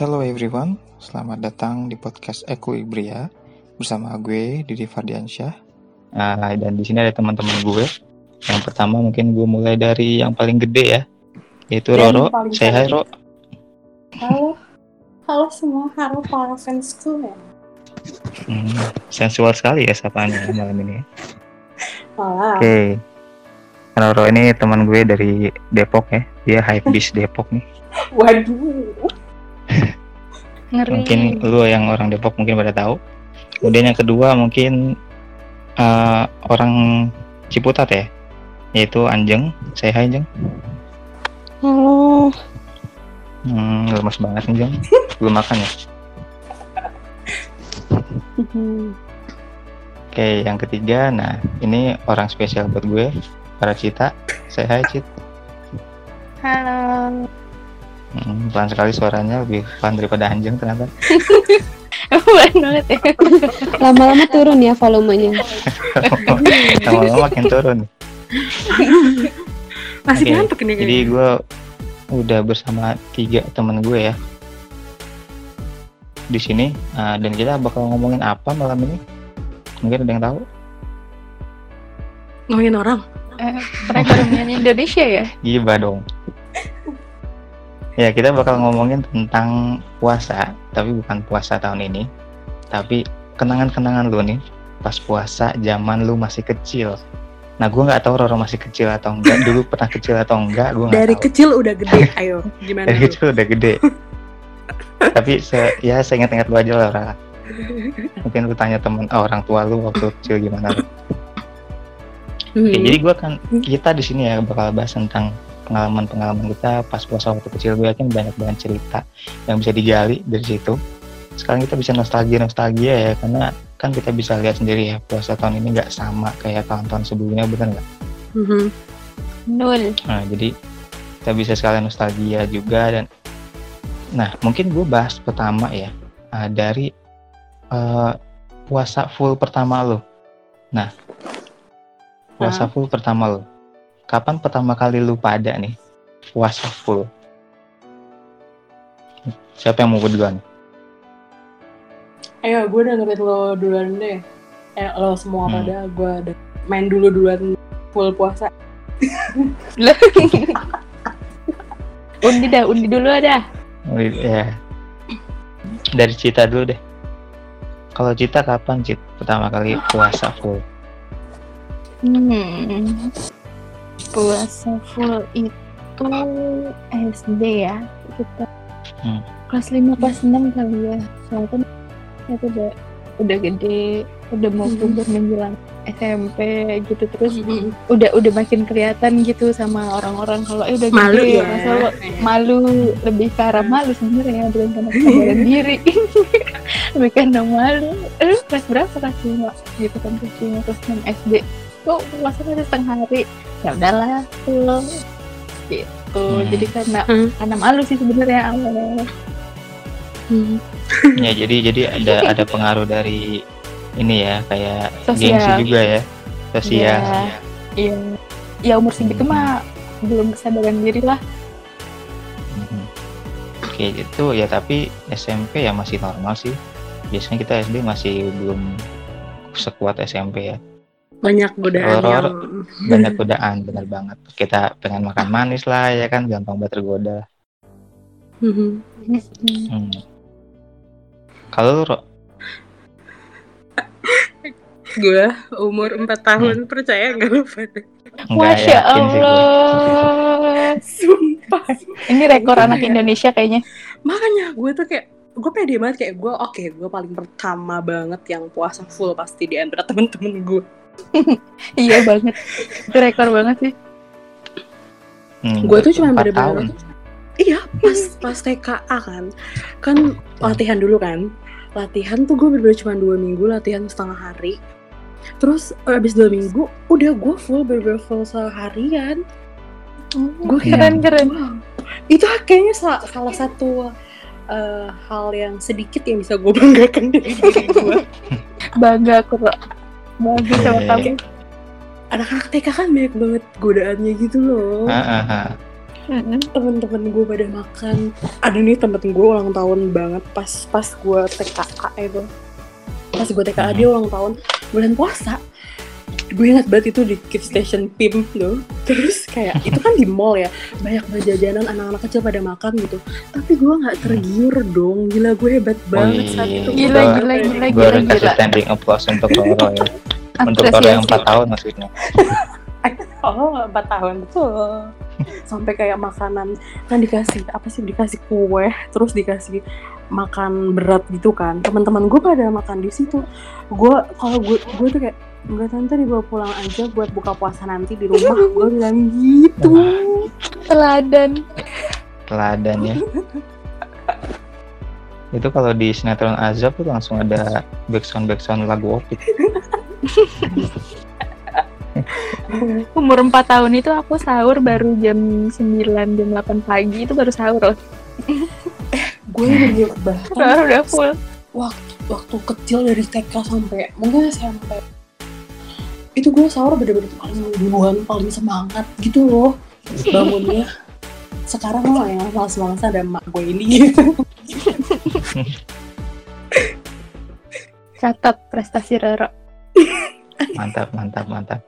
Hello everyone, selamat datang di podcast Equilibria bersama gue Didi Fardiansyah. Nah, dan di sini ada teman-teman gue. Yang pertama mungkin gue mulai dari yang paling gede ya, yaitu Dan Roro. paling Say hi cantik. Ro. Halo, halo semua, halo para fansku ya. Hmm, sensual sekali ya sapaannya malam ini. ya. Oke. Roro ini teman gue dari Depok ya. Dia hype beast Depok nih. waduh, Ngeri. Mungkin lu yang orang Depok mungkin pada tahu. Kemudian yang kedua mungkin eh, orang Ciputat ya, yaitu Anjeng. Say hi Anjeng. Halo. Hmm, lemas banget nih Jeng. Belum makan ya. Oke, yang ketiga, nah ini orang spesial buat gue, para Cita. Say hi Cit. Halo. Hmm, pelan sekali suaranya, lebih pelan daripada Anjeng ternyata. Pelan banget ya. Lama-lama turun ya volumenya. Lama-lama makin turun. masih Oke, ngantuk ini Jadi gue udah bersama tiga teman gue ya di sini Nah, dan kita bakal ngomongin apa malam ini mungkin ada yang tahu Ngomongin orang. Eh, perekonomian Indonesia ya. gibah dong ya kita bakal ngomongin tentang puasa tapi bukan puasa tahun ini tapi kenangan-kenangan lu nih pas puasa zaman lu masih kecil nah gue nggak tahu Roro masih kecil atau enggak dulu pernah kecil atau enggak gue Dari tahu kecil udah gede, ayo gimana dari lu? kecil udah gede tapi se ya saya ingat-ingat lu aja lah Ra. mungkin lu tanya temen oh, orang tua lu waktu kecil gimana Ra. Hmm. Oke, jadi gua kan kita di sini ya bakal bahas tentang pengalaman-pengalaman kita pas puasa waktu kecil gue yakin banyak banget cerita yang bisa digali dari situ sekarang kita bisa nostalgia nostalgia ya karena kan kita bisa lihat sendiri ya puasa tahun ini nggak sama kayak tahun-tahun sebelumnya bener nggak Mhm. Nul. Nah, jadi kita bisa sekalian nostalgia juga dan nah mungkin gue bahas pertama ya uh, dari uh, puasa full pertama lo. Nah, puasa full pertama lo. Kapan pertama kali lu pada nih puasa full? Siapa yang mau duluan? Ayo, gue dengerin lo duluan deh. Eh, lo semua Hmm. pada gue main dulu duluan full puasa. Undi dah, undi dulu dah. Oh, Ya. Dari Cita dulu deh. Kalau Cita kapan Cit pertama kali puasa full? Hmm. Puasa full itu SD ya. Kita Hmm. kelas 5 kelas 6 kali ya. Soalnya kan itu udah udah gede, udah mau Mhm. berubah menjelang SMP gitu terus Mhm. udah udah makin kelihatan gitu sama orang-orang kalau eh udah Malu gede ya. masa lo malu lebih ke arah malu sebenarnya bukan karena kesadaran diri lebih karena malu eh kelas berapa kelas lima gitu kan kelas lima kelas enam SD kok masa masih setengah hari ya udahlah full gitu Hmm. jadi karena Hmm. karena malu sih sebenarnya awalnya Mhm. Ya jadi jadi ada ada pengaruh dari ini ya kayak Sosial. gengsi juga ya sosial. Ya, iya ya umur segitu mah belum kesadaran diri lah Mhm. Oke itu ya tapi SMP ya masih normal sih. Biasanya kita SD masih belum sekuat SMP ya. Banyak godaan Horor. yang Banyak godaan bener banget. Kita pengen makan manis lah ya kan gampang banget tergoda. Mhm. Hmm. Kalau lu gue umur 4 tahun percaya gak lo pada nggak Masya. Allah Sumpah Ini rekor anak Indonesia kayaknya. makanya gue tuh kayak gue pede banget kayak gue oke gue paling pertama banget yang puasa full pasti di antara temen-temen gue iya banget. Itu rekor banget sih. Hmm, gue tuh cuma bener-bener tahun. iya pas pas TKA kan kan latihan dulu kan latihan tuh gue bener-bener cuma dua minggu latihan setengah hari terus eh, abis dua minggu udah gue full bener-bener full seharian Gue keren keren. itu kayaknya sa- salah satu eh, hal yang sedikit yang bisa gue banggakan dari diri gue Bangga aku Ro. Bangga sama kamu. anak-anak TK kan banyak banget godaannya gitu loh. Ah, ah, ah. Temen-temen gue pada makan. Ada nih temen gue ulang tahun banget pas pas gue TKA itu. Pas gue TKA dia ulang tahun. Bulan puasa gue ingat banget itu di Kids Station PIM tuh. Terus kayak itu kan di mall ya. Banyak banget jajanan anak-anak kecil pada makan gitu. Tapi gue nggak tergiur dong. Gila gue hebat banget Wih, saat itu. Gila, gua- gila, gila, gue gila, kasih gila. standing applause untuk Roro ya. Untuk Roro yang 4 tahun maksudnya. Oh, empat tahun betul. Sampai kayak makanan kan dikasih apa sih dikasih kue, terus dikasih makan berat gitu kan. Teman-teman gue pada makan di situ. Gue kalau gue gue tuh kayak enggak tante dibawa pulang aja buat buka puasa nanti di rumah. gue bilang gitu. Teladan. teladan ya itu kalau di sinetron Azab tuh langsung ada backsound backsound lagu opik Umur 4 tahun itu aku sahur baru jam 9, jam 8 pagi itu baru sahur loh. Gue bener bahkan Sahur udah full. waktu waktu kecil dari TK sampai mungkin SMP itu gue sahur bener-bener paling duluan paling semangat gitu loh. Bangunnya. Sekarang mah yang malas malasan ada emak gue ini. Gitu Catat prestasi Roro. mantap mantap mantap.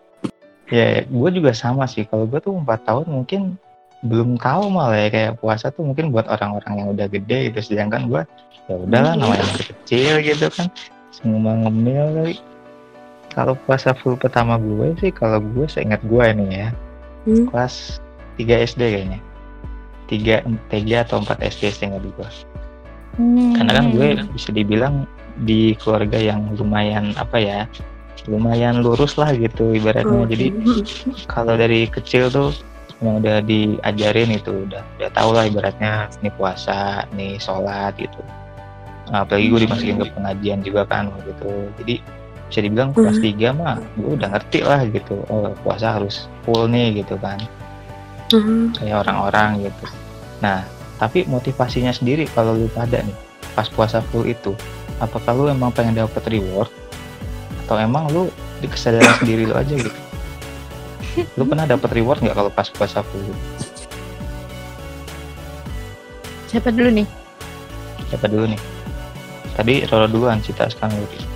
Ya gue juga sama sih. Kalau gue tuh empat tahun mungkin belum tahu malah ya kayak puasa tuh mungkin buat orang-orang yang udah gede gitu. Sedangkan gue ya udahlah namanya masih kecil gitu kan. Semua ngemil kali kalau puasa full pertama gue sih kalau gue seingat gue ini ya Hmm. kelas 3 SD kayaknya. 3 3 atau 4 SD seingat gue Hmm. karena kan gue bisa dibilang di keluarga yang lumayan apa ya lumayan lurus lah gitu ibaratnya. Jadi kalau dari kecil tuh yang udah diajarin itu udah udah tau lah ibaratnya ini puasa ini sholat gitu. Apalagi gue dimasukin ke pengajian juga kan gitu jadi bisa dibilang kelas 3 mah gue udah ngerti lah gitu oh puasa harus full nih gitu kan Hmm. kayak orang-orang gitu. Nah, tapi motivasinya sendiri kalau lu pada nih pas puasa full itu, apakah lu emang pengen dapat reward atau emang lu di kesadaran sendiri lu aja gitu? Lu pernah dapat reward nggak kalau pas puasa full? Siapa dulu nih? Siapa dulu nih? Tadi Roro duluan, Cita sekarang lu.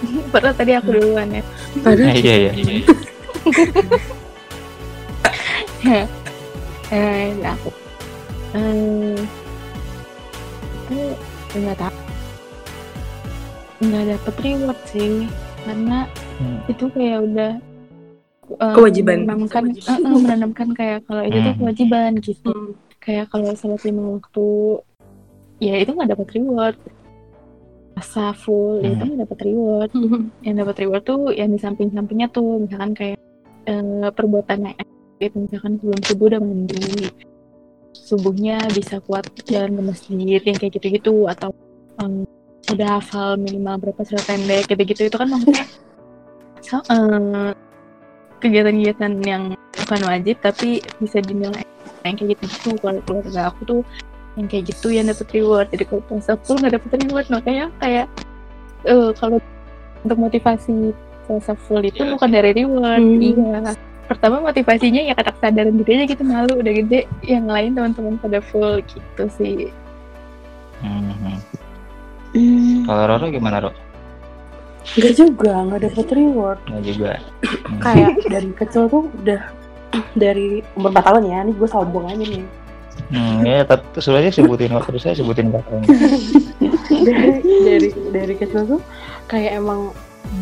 Padahal tadi aku duluan ya. Padahal Eh, iya iya. eh, aku. Eh, itu nggak tahu. Nggak dapet reward sih, karena Hmm. itu kayak udah eh, Kewajiban. menanamkan eh, eh, menanamkan kayak kalau itu tuh Hmm. kewajiban gitu Hmm. kayak kalau sholat lima waktu ya itu nggak dapat reward asa full itu Hmm. nggak dapat reward yang dapat reward tuh yang di samping-sampingnya tuh misalkan kayak eh, perbuatan yang itu misalkan sebelum subuh udah mandi subuhnya bisa kuat jalan ke masjid yang kayak gitu-gitu atau em, udah hafal minimal berapa surat pendek gitu-gitu itu kan maksudnya so- eh, kegiatan-kegiatan yang bukan wajib tapi bisa dinilai yang kayak gitu gitu kalau keluarga aku tuh yang kayak gitu yang dapat reward jadi kalau puasa full nggak dapet reward makanya kayak eh kalau untuk motivasi puasa full itu bukan dari reward Hmm. iya pertama motivasinya ya kata kesadaran diri aja gitu malu udah gede yang lain teman-teman pada full gitu sih Hmm. Hmm. Kalau Roro gimana Roro? Enggak juga, nggak dapet reward. Nggak juga. Hmm. Kayak dari kecil tuh udah dari umur 4 tahun ya, ini gue sombong aja nih. Hmm, ya tapi sudah aja sebutin waktu saya sebutin bakal dari dari dari kecil tuh kayak emang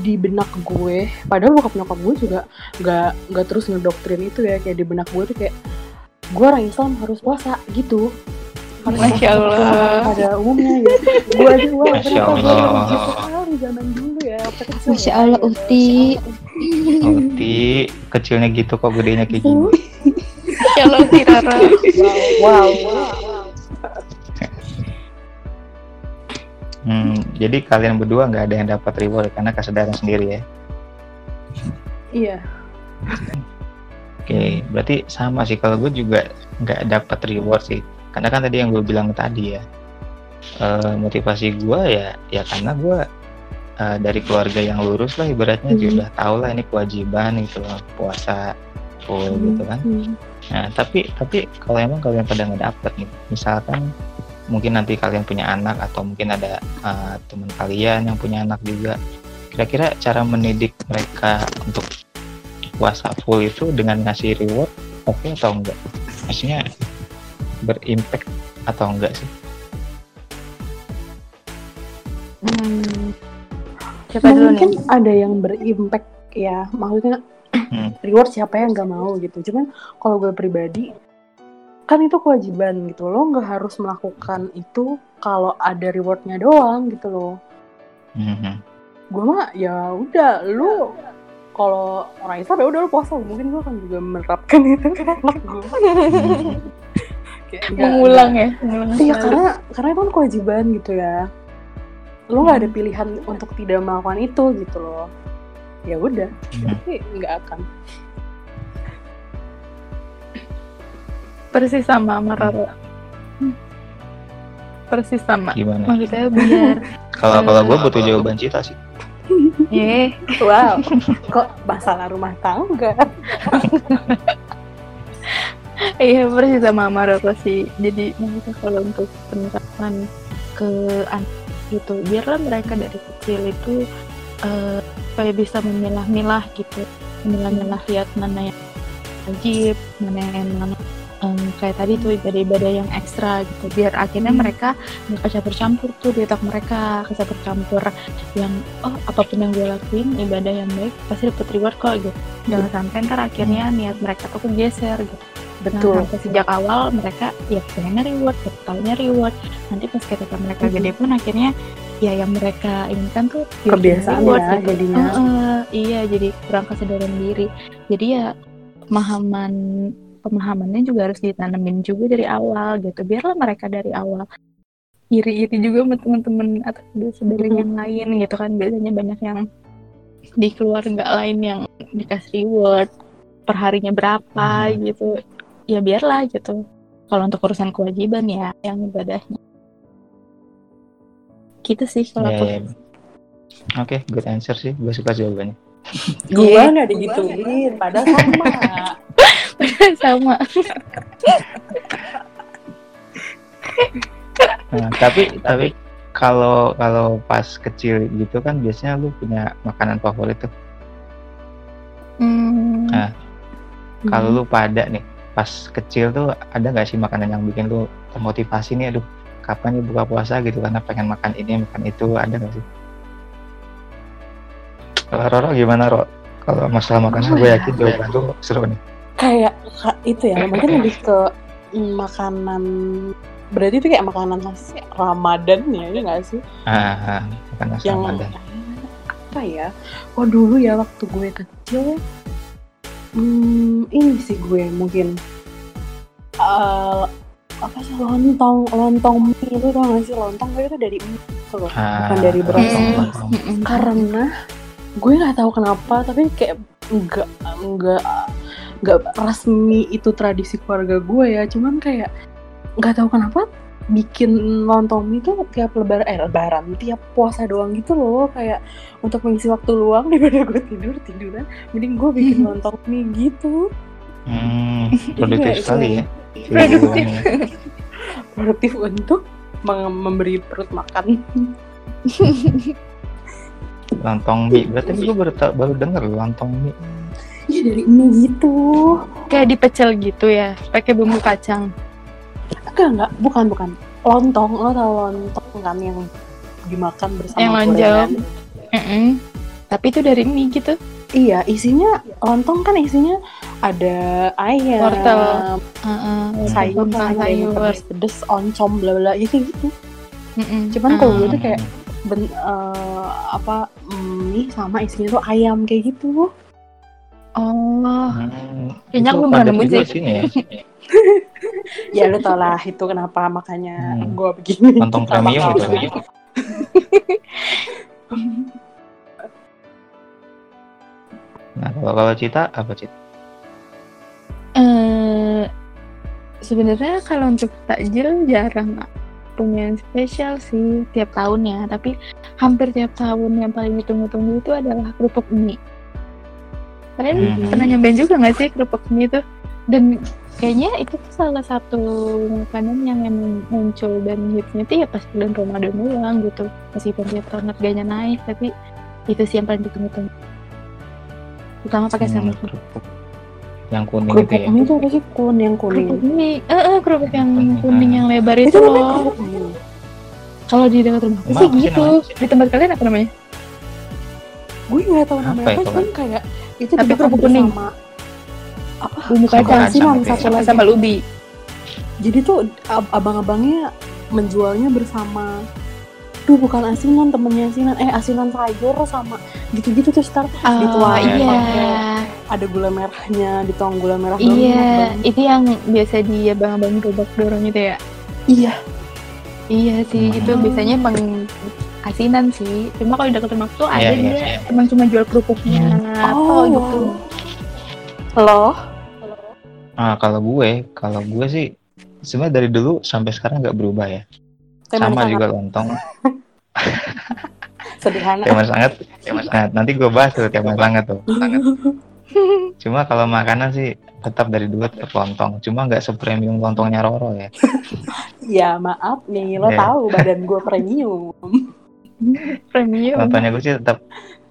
di benak gue padahal bokap nyokap gue juga nggak nggak terus ngedoktrin itu ya kayak di benak gue tuh kayak gue orang Islam harus puasa gitu harus Masya puasa Allah. pada umumnya ya gue aja gue Masya Allah. sekali zaman dulu ya kecil Masya ya, Allah. Uti. Uti kecilnya gitu kok gedenya kayak gini. kalau si Rara wow, wow. Hmm, jadi kalian berdua nggak ada yang dapat reward karena kesadaran sendiri ya. iya Oke, berarti sama sih kalau gue juga nggak dapat reward sih. Karena kan tadi yang gue bilang tadi ya, eh, motivasi gue ya, ya karena gue eh, dari keluarga yang lurus lah ibaratnya Mhm. juga udah tahu lah ini kewajiban gitu loh, puasa full gitu kan. Hmm. Nah, tapi tapi kalau emang kalian pada nggak dapet nih, misalkan mungkin nanti kalian punya anak atau mungkin ada uh, teman kalian yang punya anak juga, kira-kira cara mendidik mereka untuk puasa full itu dengan ngasih reward oke okay atau enggak? Maksudnya berimpact atau enggak sih? Hmm, Siapa dulu mungkin nih? ada yang berimpact ya maksudnya Hmm. reward siapa yang nggak mau gitu. Cuman kalau gue pribadi kan itu kewajiban gitu lo nggak harus melakukan itu kalau ada rewardnya doang gitu loh. Mhm. gue mah ya udah lu kalau orang Islam ya udah lu puasa. Mungkin gue akan juga menerapkan itu ke anak gue Kayak Mengulang ya, mengulang. iya karena karena itu kan kewajiban gitu ya. Lo nggak ada pilihan untuk tidak melakukan itu gitu loh ya udah Hmm. tapi nggak akan persis sama sama Roro. Hmm. Persis sama. Gimana? Maksudnya biar Kalau kalau gue butuh jawaban cita sih. eh wow kok masalah rumah tangga iya persis sama Roro sih. Jadi maksudnya kalau untuk penerapan ke anak gitu, biarlah mereka dari kecil itu eh supaya bisa memilah-milah gitu, memilah-milah lihat mana yang wajib, mana yang mana em, kayak tadi tuh ibadah-ibadah yang ekstra gitu. Biar akhirnya mereka nggak campur-campur tuh di otak mereka. Campur-campur yang oh apa pun yang gue lakuin ibadah yang baik pasti dapat reward kok gitu. Jangan sampai ntar akhirnya niat mereka tuh kegeser gitu Betul. sampai sejak awal mereka ya pengennya reward ya taunya reward nanti pas ketika mereka Mhm. gede pun akhirnya ya yang mereka inginkan tuh pure kebiasaan reward ya gitu. jadinya Heeh, iya jadi kurang kesadaran diri jadi ya pemahaman pemahamannya juga harus ditanemin juga dari awal gitu biarlah mereka dari awal iri-iri juga sama teman-teman atau saudara Mhm. yang lain gitu kan biasanya banyak yang di keluarga lain yang dikasih reward perharinya berapa Mhm. gitu ya biarlah gitu kalau untuk urusan kewajiban ya yang ibadahnya gitu sih kalau Ya, aku ya. Oke, good answer sih. Gue suka jawabannya. gue Iya. nggak digituin padahal sama sama Nah, tapi tapi kalau kalau pas kecil gitu kan biasanya lu punya makanan favorit tuh. Hmm, Nah, Kalau lu pada nih pas kecil tuh ada nggak sih makanan yang bikin lu termotivasi nih aduh kapan nih buka puasa gitu karena pengen makan ini makan itu ada nggak sih? Kalau Roro gimana Ro? Kalau masalah makanan Apa gue ya? yakin jawaban lu seru nih. kayak ka- itu ya mungkin lebih ke makanan berarti itu kayak makanan khas Ramadan ya ya nggak sih Ah, ah, makanan yang Ramadan. apa ya oh dulu ya waktu gue kecil hmm, ini sih gue mungkin eh, apa sih lontong lontong mie itu tau gak sih? Lontong gue itu dari mie gitu loh Ah, bukan dari beras. karena gue nggak tahu kenapa tapi kayak enggak enggak enggak resmi itu tradisi keluarga gue ya. Cuman kayak nggak tahu kenapa bikin lontong mie itu tiap lebaran eh lebaran tiap puasa doang gitu loh kayak untuk mengisi waktu luang daripada gue tidur tiduran mending gue bikin lontong mie gitu Hmm, produktif sekali ya. Produktif. produktif untuk meng- memberi perut makan Lontong mie. Berarti gue baru baru denger lontong mie. Iya dari mie gitu kayak dipecel gitu ya pakai bumbu kacang enggak enggak bukan bukan lontong lo tau lontong kan yang dimakan bersama Yang lonjong. gorengan? Mm-mm. tapi itu dari mie gitu Iya, isinya lontong kan isinya ada ayam, Wortel. Sayur, wortel, kan, ada yang sayur pedes-pedes, oncom, bla bla, ya kayak gitu. Mm-mm. Cuman kalau gue Ah. tuh kayak ben, eh, apa mm, mie sama isinya tuh ayam kayak gitu. Oh Hmm, Kayaknya itu aku belum nemu sih. sini ya. Ya lu tau lah itu kenapa makanya Hmm. gue begini. Sama premium gitu. Nah, kalau kalau cita apa cita? eh sebenarnya kalau untuk takjil jarang punya yang spesial sih tiap tahunnya tapi hampir tiap tahun yang paling ditunggu-tunggu itu adalah kerupuk mie kalian Hmm. pernah nyobain juga nggak sih kerupuk mie itu dan kayaknya itu tuh salah satu makanan yang emang muncul dan hitsnya itu ya pas bulan Ramadan doang gitu meskipun tiap tahun harganya naik tapi itu sih yang paling ditunggu-tunggu terutama pakai Hmm, sambal kerupuk. Yang kuning itu Kerupuk ya. mie itu apa sih kun yang kuning? kerupuk mie eh eh, kerupuk yang Kuning, kuning ah. yang lebar itu, Itu loh kerupuk kalau di dekat rumah sih apa gitu namanya? di tempat kalian apa namanya Gue nggak tahu Apa namanya ya apa, kalau- cuman kayak itu Tapi kerupuk kuning. bersama. Apa? bumbu kacang ya. satu sama lagi. sambal ubi. Jadi tuh ab- abang-abangnya menjualnya bersama. Duh bukan asinan temennya asinan. Eh asinan sayur sama gitu-gitu terus ntar oh Dituangin iya. Pakai- ada gula merahnya Dituang gula merah iya. itu yang biasa di abang-abang gerobak dorong itu ya? Iya. Iya sih, Hmm. itu biasanya emang asinan sih. Cuma kalau di dekat rumah tuh ada Iya, iya, dia iya. emang cuma jual kerupuknya Oh, oh, gitu. Loh Ah, kalau gue, kalau gue sih sebenarnya dari dulu sampai sekarang nggak berubah ya. Sama juga lontong, Sederhana teh manis hangat. Nah, nanti gue bahas tuh teh manis hangat tuh. Cuma kalau makanan sih tetap dari dulu tetap lontong. Cuma nggak sepremium lontongnya Roro ya. Ya maaf nih lo Iya. tahu badan gue premium Premium. Lontongnya gue sih tetap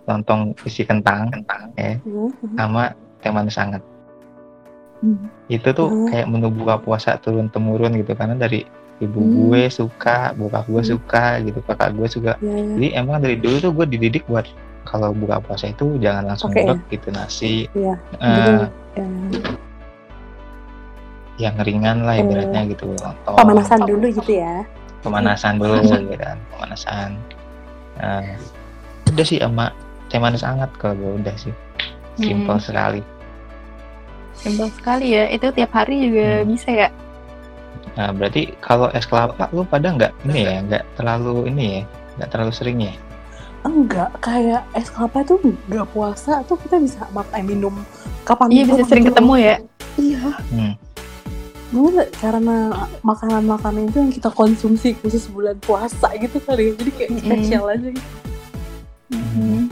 lontong isi kentang, kentang ya, sama teh manis. Hmm. Itu tuh Hmm. kayak menu buka puasa turun temurun gitu karena dari ibu Hmm. gue suka, bokap gue Hmm. suka gitu, kakak gue juga Ya, ya. Jadi emang dari dulu tuh gue dididik buat kalau buka puasa itu jangan langsung Oke, ngulek gitu nasi, Iya, eh, betul. Ya. yang ringan lah ibaratnya gitu. Lontong, Pemanasan dulu gitu ya pemanasan dulu gitu kan, pemanasan. Nah, udah sih sama teh manis hangat kalau gue udah sih, simple Hmm. sekali. Simpel sekali ya. Itu tiap hari juga Hmm. bisa ya. Nah berarti kalau es kelapa lu pada nggak ini ya, nggak terlalu ini ya, nggak terlalu sering ya? Enggak, kayak es kelapa tuh nggak puasa tuh kita bisa makan minum kapan Iya bisa pun sering gitu. ketemu ya. Iya, Hmm. Gue karena makanan-makanan itu yang kita konsumsi khusus bulan puasa gitu kali ya, jadi kayak Mm-mm. spesial aja gitu. Hmm.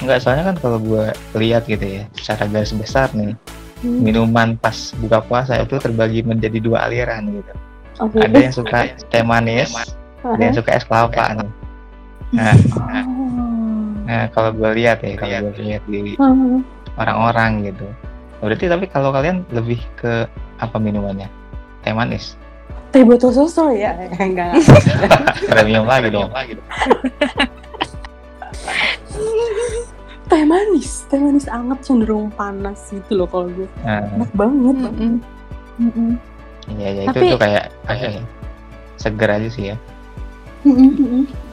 Nggak soalnya kan kalau gue lihat gitu ya, secara garis besar nih, Hmm. minuman pas buka puasa itu terbagi menjadi dua aliran gitu. Oke. Ada yang suka teh manis, ada yang suka es kelapa nih. Nah, Oh. nah kalau gue lihat ya, kalau gue lihat di Hmm. orang-orang gitu. Berarti tapi kalau kalian lebih ke apa minumannya? Teh manis. Teh botol susu ya? Enggak. Premium lagi dong. teh manis, teh manis anget cenderung panas gitu loh kalau gue. Nah, Enak banget. Mm-mm. iya ya itu Tapi- tuh kayak ya? Seger aja sih ya.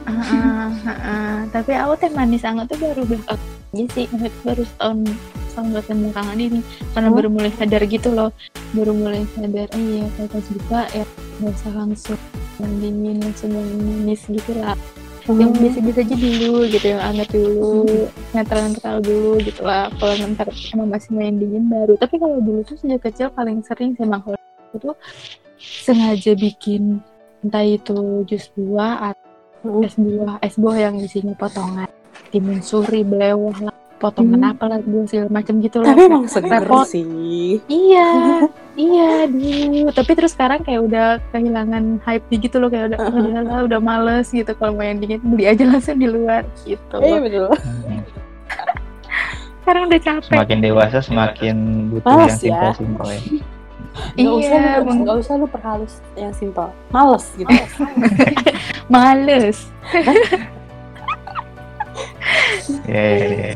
Ah, ah, ah. Tapi aku teh manis hangat tuh baru aja sih. Baru setahun tahun belakangan ini karena Oh. baru mulai sadar gitu loh. Baru mulai sadar, eh iya kalau pas buka ya nggak usah langsung yang dingin langsung yang manis gitu lah. Yang Hmm. biasa-biasa aja dulu gitu, yang hangat dulu, netral-netral dulu gitu lah. Kalau ntar emang masih main dingin baru. Tapi kalau dulu tuh sejak kecil paling sering sih emang kalau aku tuh sengaja bikin entah itu jus buah Hmm. es buah es buah yang isinya potongan timun suri belewah lah potongan Hmm. apa lah buah segala macam gitu loh Tapi emang seger repot. sih. iya iya dulu tapi terus sekarang kayak udah kehilangan hype gitu loh kayak udah udah, lah, udah males gitu kalau mau yang dingin beli aja langsung di luar gitu Iya betul. Sekarang udah capek Semakin dewasa semakin butuh Males yang ya. simpel-simpel ya. Gak usah iya lu, meng- gak usah lu perhalus yang simpel. Males gitu. males Iya, iya,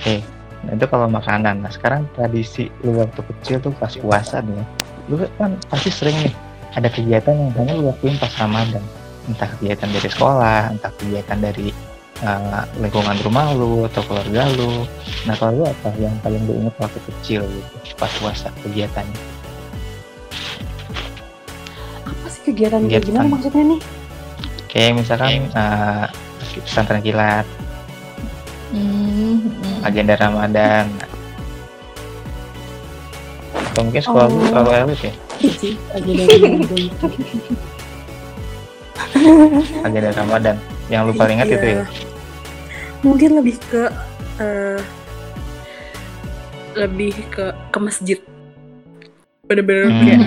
Oke, nah itu kalau makanan. Nah sekarang tradisi lu waktu kecil tuh pas puasa nih, ya, lu kan pasti sering nih ada kegiatan yang hanya lu lakuin pas Ramadan. Entah kegiatan dari sekolah, entah kegiatan dari uh, lingkungan rumah lu atau keluarga lu. Nah kalau lu apa yang paling lu ingat waktu kecil gitu pas puasa kegiatannya? Apa sih kegiatan kayak Kegiatan. gimana maksudnya nih? Kayak misalkan uh, pesantren kilat, Hmm, agenda Ramadan. Atau mungkin sekolah Oh. terlalu elit ya? Lagi dari Ramadan. agenda Ramadan yang lu paling ingat itu ya Iya. Mungkin lebih ke eh, lebih ke ke masjid bener-bener Hmm. kayak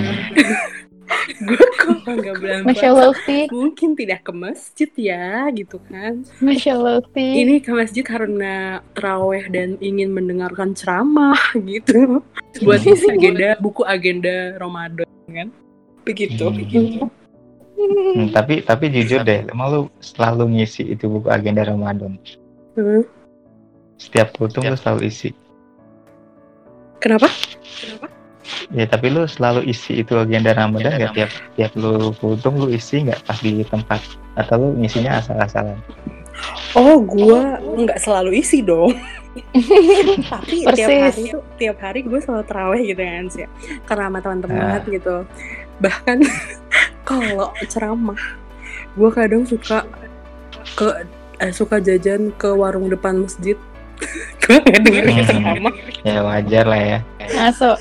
kalau nggak bulan Masya puasa Allah mungkin tidak ke masjid ya gitu kan. Masya Allah ini ke masjid karena teraweh dan ingin mendengarkan ceramah gitu. Buat isi agenda buku agenda Ramadan kan. Begitu Hmm. Hmm, tapi tapi jujur deh, emang lu selalu ngisi itu buku agenda Ramadan. Hmm. Setiap kultum lu selalu isi. kenapa Ya tapi lu selalu isi itu agenda Ramadan nggak tiap tiap lu kultum lu isi nggak pas di tempat atau lu ngisinya asal-asalan. oh gue nggak selalu isi dong tapi tiap Persis. hari tuh tiap hari gue selalu teraweh gitu kan sih karena sama teman-teman Ah. gitu bahkan kalau ceramah gue kadang suka ke eh, suka jajan ke warung depan masjid gue nggak dengerin Hmm. ceramah Ya wajar lah ya. Masuk.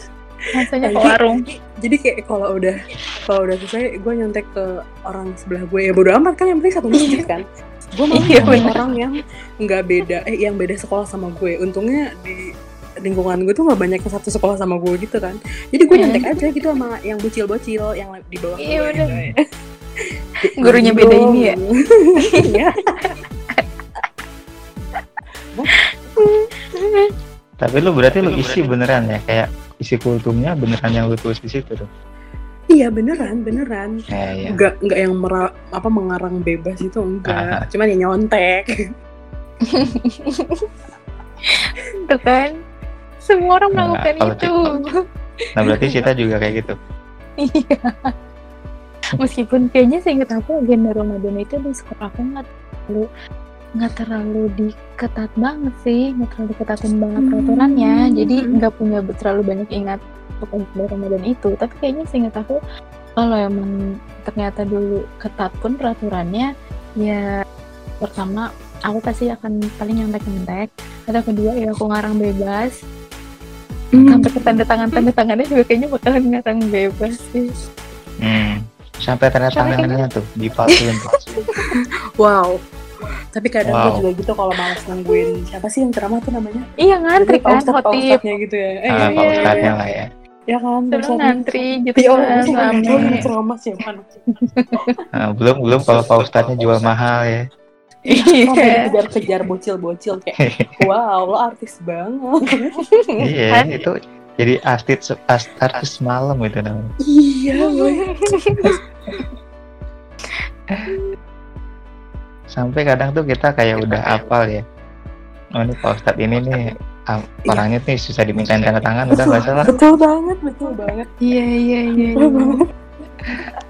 Masuknya ke Jadi- warung. jadi kayak kalau udah kalau udah selesai gue nyontek ke orang sebelah gue ya bodo amat kan yang penting satu masjid kan gue malah Iya, orang yang nggak beda eh yang beda sekolah sama gue untungnya di lingkungan gue tuh nggak banyak yang satu sekolah sama gue gitu kan jadi gue Hmm. nyontek aja gitu sama yang bocil-bocil yang di bawah Iya, gue udah. gitu. Gurunya Gitu. beda ini ya? Iya. Tapi lu berarti lu isi beneran ya kayak isi kultumnya beneran yang lu tulis di situ tuh. iya beneran beneran Ya ya. nggak nggak yang mera, apa mengarang bebas itu enggak Ah. cuman ya nyontek Tuh kan. Semua orang Nah, melakukan kalau itu. Nah berarti kita juga kayak gitu. Iya. Meskipun kayaknya seingat aku agenda Ramadan itu di sekolah aku nggak terlalu nggak terlalu diketat banget sih, nggak terlalu diketatin banget Hmm. peraturannya. Jadi Hmm. nggak punya terlalu banyak ingat untuk agenda Ramadan itu. Tapi kayaknya seingat aku kalau emang ternyata dulu ketat pun peraturannya, ya pertama aku pasti akan paling nyontek-nyontek. Atau kedua ya aku ngarang bebas. Sampai ke tanda tangan tanda tangannya juga kayaknya bakalan ngarang bebas sih. Hmm. Sampai tanda tangannya tuh dipalsuin tuh. wow tapi kadang Wow. gue juga gitu kalau males nungguin siapa sih yang ceramah tuh namanya Iya ngantri kan, khotib. Ustadznya gitu ya. Eh, Ah, iya, Pak iya, Ustadznya iya. lah ya. Ya kan, Terus ngantri gitu Ya kan, rame. nih ceramah siapa. Nah, belum belum kalau Pak Ustadznya jual mahal ya. Sampai Iya. dikejar-kejar bocil-bocil kayak, wow, lo artis banget. iya Kan? itu jadi artis as- artis malam itu namanya. iya, gue. Sampai kadang tuh kita kayak udah hafal ya. Oh ini Pak Ustadz ini nih ah, orangnya nih susah dimintain tanda tangan udah nggak salah. Betul banget, betul banget. Iya iya iya. Banget.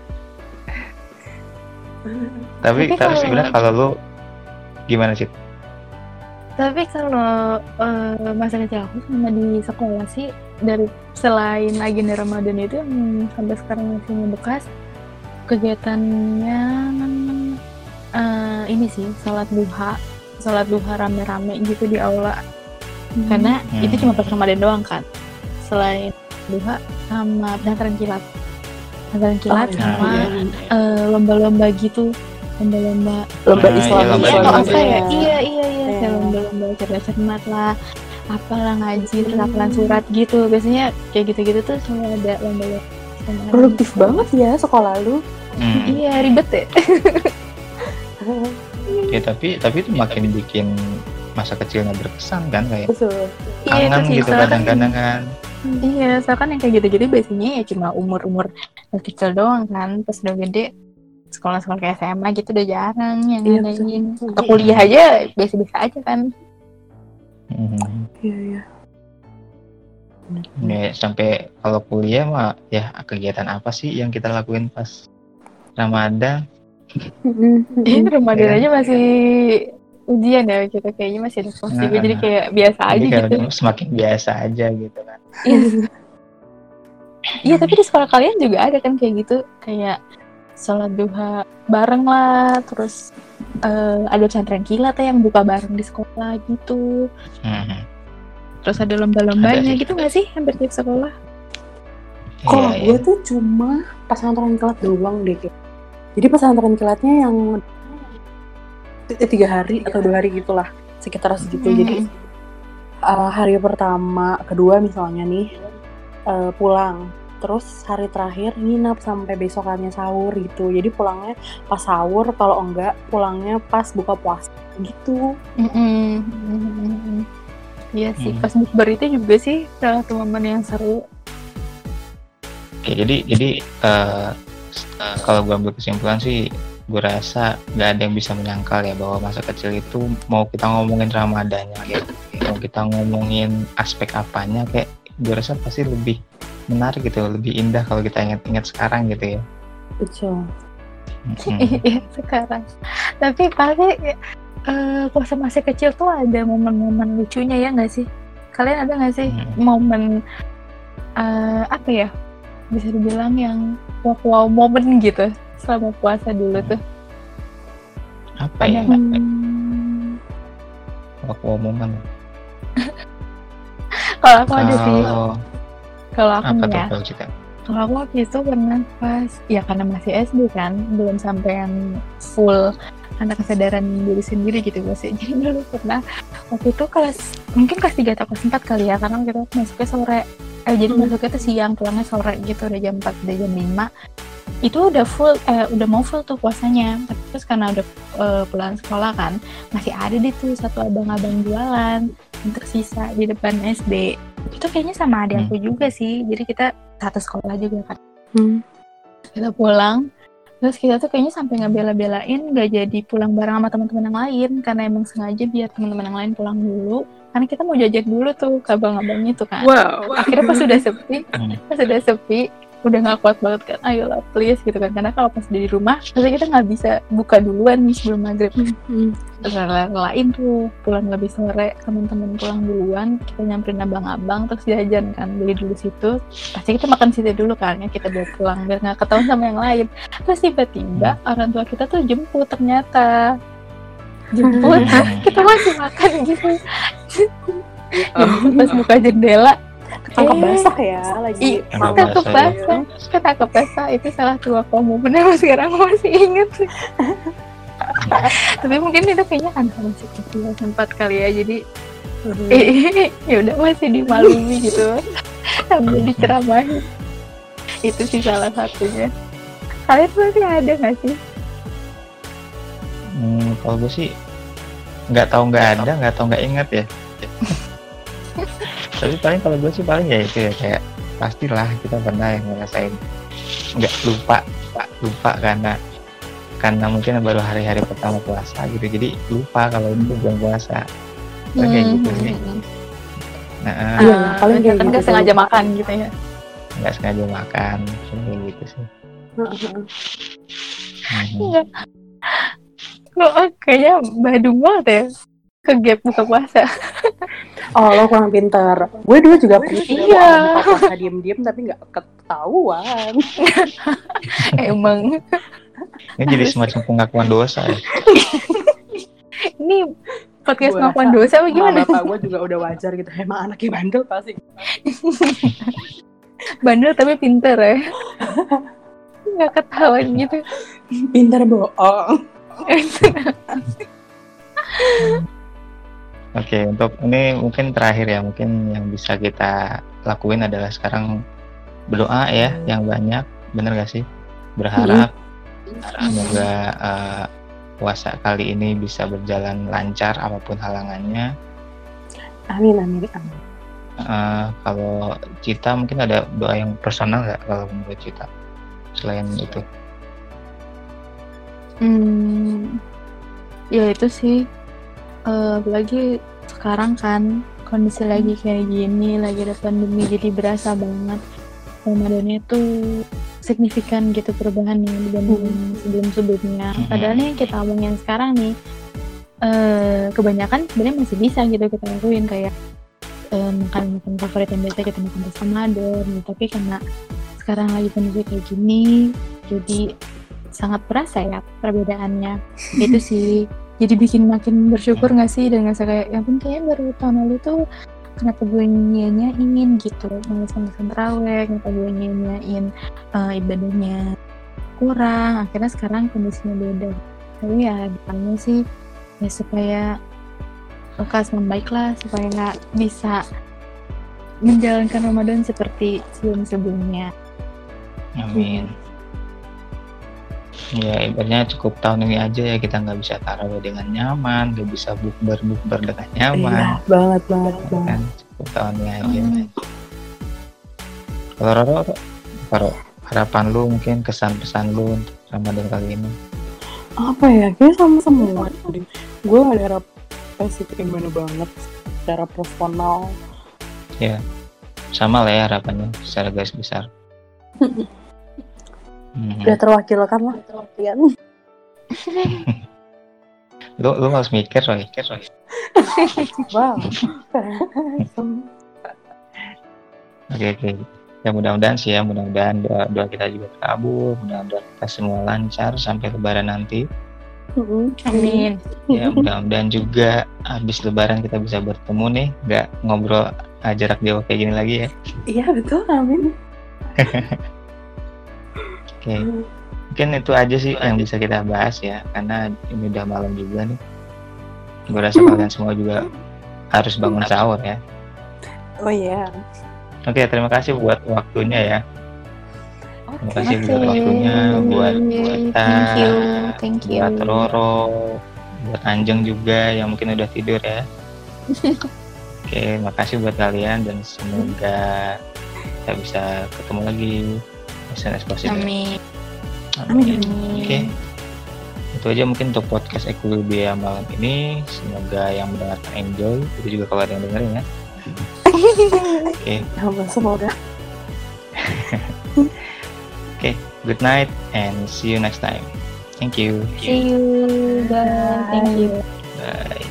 Tapi Tapi sebenarnya kalau lu gimana sih? Tapi kalau eh, masa kecil aku sama di sekolah sih dari selain agenda Ramadan itu yang sampai sekarang masih membekas kegiatannya ini sih sholat duha sholat duha rame-rame gitu di aula karena Hmm. itu cuma pas Ramadan doang kan selain duha sama pesantren kilat pesantren kilat iya, sama iya. eh, lomba-lomba gitu lomba-lomba Lomba Ah, iya, Islam, lomba Iya, Islam. atau apa ya? Iya. Iya, iya, iya. Iya. Kayak lomba-lomba cerdas cermat lah. Apalah ngaji, terus hafalan surat gitu. Biasanya kayak gitu-gitu tuh selalu ada lomba-lomba. Produktif banget ya sekolah lu. Hmm. Iya, ribet ya. Ya tapi tapi itu makin bikin masa kecilnya berkesan kan kayak Betul. Iya, kangen sih. gitu kan, kadang-kadang kan. iya, soalnya kan yang kayak gitu-gitu biasanya ya cuma umur-umur kecil doang kan. Pas udah gede, sekolah-sekolah kayak SMA gitu udah jarang yang Iya, ngadain. betul. Atau kuliah aja biasa-biasa aja kan. Hmm. Iya, iya. Ya, sampai kalau kuliah mah ya kegiatan apa sih yang kita lakuin pas Ramadan? Ramadan Iya. aja masih ujian ya kita kayaknya masih ada kelas Nah, jadi kayak biasa aja Jadi gitu. kayak semakin biasa aja gitu kan. Iya. Iya, tapi di sekolah kalian juga ada kan kayak gitu, kayak sholat duha bareng lah, terus eh, ada pesantren kilat ya yang buka bareng di sekolah gitu. Hmm. Terus ada lomba-lombanya gitu nggak sih hampir tiap sekolah? Kalau Iya, gue iya. tuh cuma pesantren kilat doang deh. Ki. Jadi pesantren kilatnya yang t- tiga hari atau dua hari gitulah sekitar segitu. Hmm. Jadi eh, hari pertama, kedua misalnya nih eh, pulang, terus hari terakhir nginap sampai besokannya sahur gitu. Jadi pulangnya pas sahur, kalau enggak pulangnya pas buka puasa gitu. Mm-mm. Mm-mm. Iya sih, Hmm. pas bukber itu juga sih salah momen yang seru. Oke, jadi jadi eh, eh, kalau gue ambil kesimpulan sih, gue rasa nggak ada yang bisa menyangkal ya bahwa masa kecil itu mau kita ngomongin Ramadannya, kayak mau kita ngomongin aspek apanya, kayak gue rasa pasti lebih menarik gitu, lebih indah kalau kita ingat-ingat sekarang gitu ya. Betul. Iya sekarang. Tapi pasti eh, puasa masih kecil tuh ada momen-momen lucunya ya nggak sih? Kalian ada nggak sih Hmm. momen eh, apa ya? Bisa dibilang yang wow, wow momen gitu selama puasa dulu tuh. Apa Ada ya? nggak? Hmm, Waktu momen. Kalau aku ada sih. Kalau Kalau aku ya. kalau aku waktu itu pernah pas, ya karena masih SD kan, belum sampai yang full anak kesadaran diri sendiri gitu masih. Jadi dulu pernah waktu itu kelas mungkin kelas 3 atau kelas 4 kali ya, karena kita masuknya sore. Eh, jadi Hmm. masuknya tuh siang, pulangnya sore gitu, udah jam 4, udah jam 5. Itu udah full, eh, udah mau full tuh puasanya. Tapi Terus karena udah eh, pulang sekolah kan, masih ada deh tuh satu abang-abang jualan yang tersisa di depan SD. Itu kayaknya sama adik aku juga sih. Jadi kita satu sekolah juga kan hmm. kita pulang terus kita tuh kayaknya sampai ngebela-belain nggak jadi pulang bareng sama teman-teman yang lain karena emang sengaja biar teman-teman yang lain pulang dulu karena kita mau jajan dulu tuh ke abang-abangnya tuh kan Wow. akhirnya pas sudah sepi Hmm. pas sudah sepi udah nggak kuat banget kan ayolah please gitu kan karena kalau pas udah di rumah pasti kita nggak bisa buka duluan nih sebelum maghrib Hmm. terus lain tuh pulang lebih sore teman-teman pulang duluan kita nyamperin abang-abang terus jajan kan beli dulu situ pasti kita makan situ dulu kan ya kita bawa pulang biar nggak ketahuan sama yang lain terus tiba-tiba orang tua kita tuh jemput ternyata jemput Hmm. kita masih makan gitu jemput pas buka jendela Ketangkep Eh, basah ya lagi. Ketangkep ketangkep basah, ya. basah ketangkep basah itu salah dua momen yang sekarang aku masih inget tapi mungkin itu kayaknya kan masih kecil sempat kali ya jadi Hmm. ya udah masih dimaklumi gitu sambil diceramahi itu sih salah satunya kalian masih ada nggak sih Hmm, kalau gue sih nggak tahu nggak ada, nggak tahu nggak ingat ya. Tapi paling kalau gue sih paling ya itu ya kayak pastilah kita pernah yang ngerasain nggak lupa, pak lupa karena karena mungkin baru hari-hari pertama puasa gitu, jadi lupa kalau itu bulan puasa. Paling kayak gitu sih. Hmm. Nah, Iya, Ah, paling kayak kan gitu nggak tuh. sengaja makan gitu ya nggak sengaja makan, kayak gitu sih. Heeh. Mhm. Iya. Kok kayaknya badung banget ya ke gap buka puasa. Oh lo kurang pinter. Gue dulu juga pernah Iya. buka puasa diem-diem tapi nggak ketahuan. Emang Ini jadi semacam pengakuan dosa ya. ini podcast pengakuan dosa apa gimana? bapak gue juga udah wajar gitu. Emang anaknya bandel pasti. Bandel tapi pinter ya. Nggak ketahuan gitu. Pinter bohong. Oke, untuk ini mungkin terakhir ya, mungkin yang bisa kita lakuin adalah sekarang berdoa ya, yang banyak, bener gak sih? Berharap semoga eh, puasa kali ini bisa berjalan lancar apa pun halangannya. Amin amin amin. Eh, kalau Cita mungkin ada doa yang personal nggak kalau menurut Cita selain itu? Hmm, ya itu sih. Eh, apalagi sekarang kan kondisi lagi kayak gini, lagi ada pandemi, jadi berasa banget Ramadannya tuh signifikan gitu perubahannya dibanding sebelum-sebelumnya. Mhm. Padahal yang kita omongin sekarang nih, eh kebanyakan sebenarnya masih bisa gitu kita lakuin kayak eh, makan makan favorit yang biasa kita makan pas Ramadan, gitu. tapi karena sekarang lagi kondisi kayak gini, jadi sangat berasa ya perbedaannya itu sih jadi bikin makin bersyukur nggak sih? Dan nggak kayak ya pun kayaknya baru tahun lalu tuh kenapa gue nyanyain gitu. Malasan terawih kenapa gue nyanyain eh, ibadahnya kurang. Akhirnya sekarang kondisinya beda. Tapi ya depannya sih? Ya supaya lekas membaik lah supaya nggak bisa menjalankan Ramadan seperti sebelum-sebelumnya. Amin. Ya ibaratnya cukup tahun ini aja ya kita nggak bisa tarawih dengan nyaman, nggak bisa bukber bukber dengan nyaman, Iya, banget banget ya kan cukup tahun ini aja. Hmm. Kalau Roro, Roro, harapan lu mungkin kesan pesan lu untuk Ramadan kali ini. Apa ya? Kayak sama semua. Gue ada harap spesifik yang mana banget secara personal. Sama lah ya harapannya secara garis besar. Hmm. Udah terwakilkan lah. Terwakilkan. Lu lu harus mikir Roy. Mikir, Roy. Wow. Oke oke. Ya mudah-mudahan sih ya, mudah-mudahan doa, doa kita juga terkabul, mudah-mudahan kita semua lancar sampai lebaran nanti. Amin. Ya mudah-mudahan juga habis lebaran kita bisa bertemu nih, nggak ngobrol ah, jarak jauh kayak gini lagi ya. Iya betul, amin. Oke. Mungkin itu aja sih yang bisa kita bahas ya, karena ini udah malam juga nih. Gue rasa kalian semua juga harus bangun sahur ya. Oh iya. Oke, terima kasih buat waktunya ya. Terima kasih buat waktunya, buat kita, Thank you. Thank you. buat Roro, buat Anjeng juga yang mungkin udah tidur ya. Oke, makasih buat kalian dan semoga kita bisa ketemu lagi as soon as possible. Amin. Amin. Oke. Itu aja mungkin untuk podcast Equilibria malam ini. Semoga yang mendengarkan enjoy. Itu juga kalau ada yang dengerin ya. Oke, Ya, semoga. good night and see you next time. Thank you. See you. Bye. Thank you. Bye.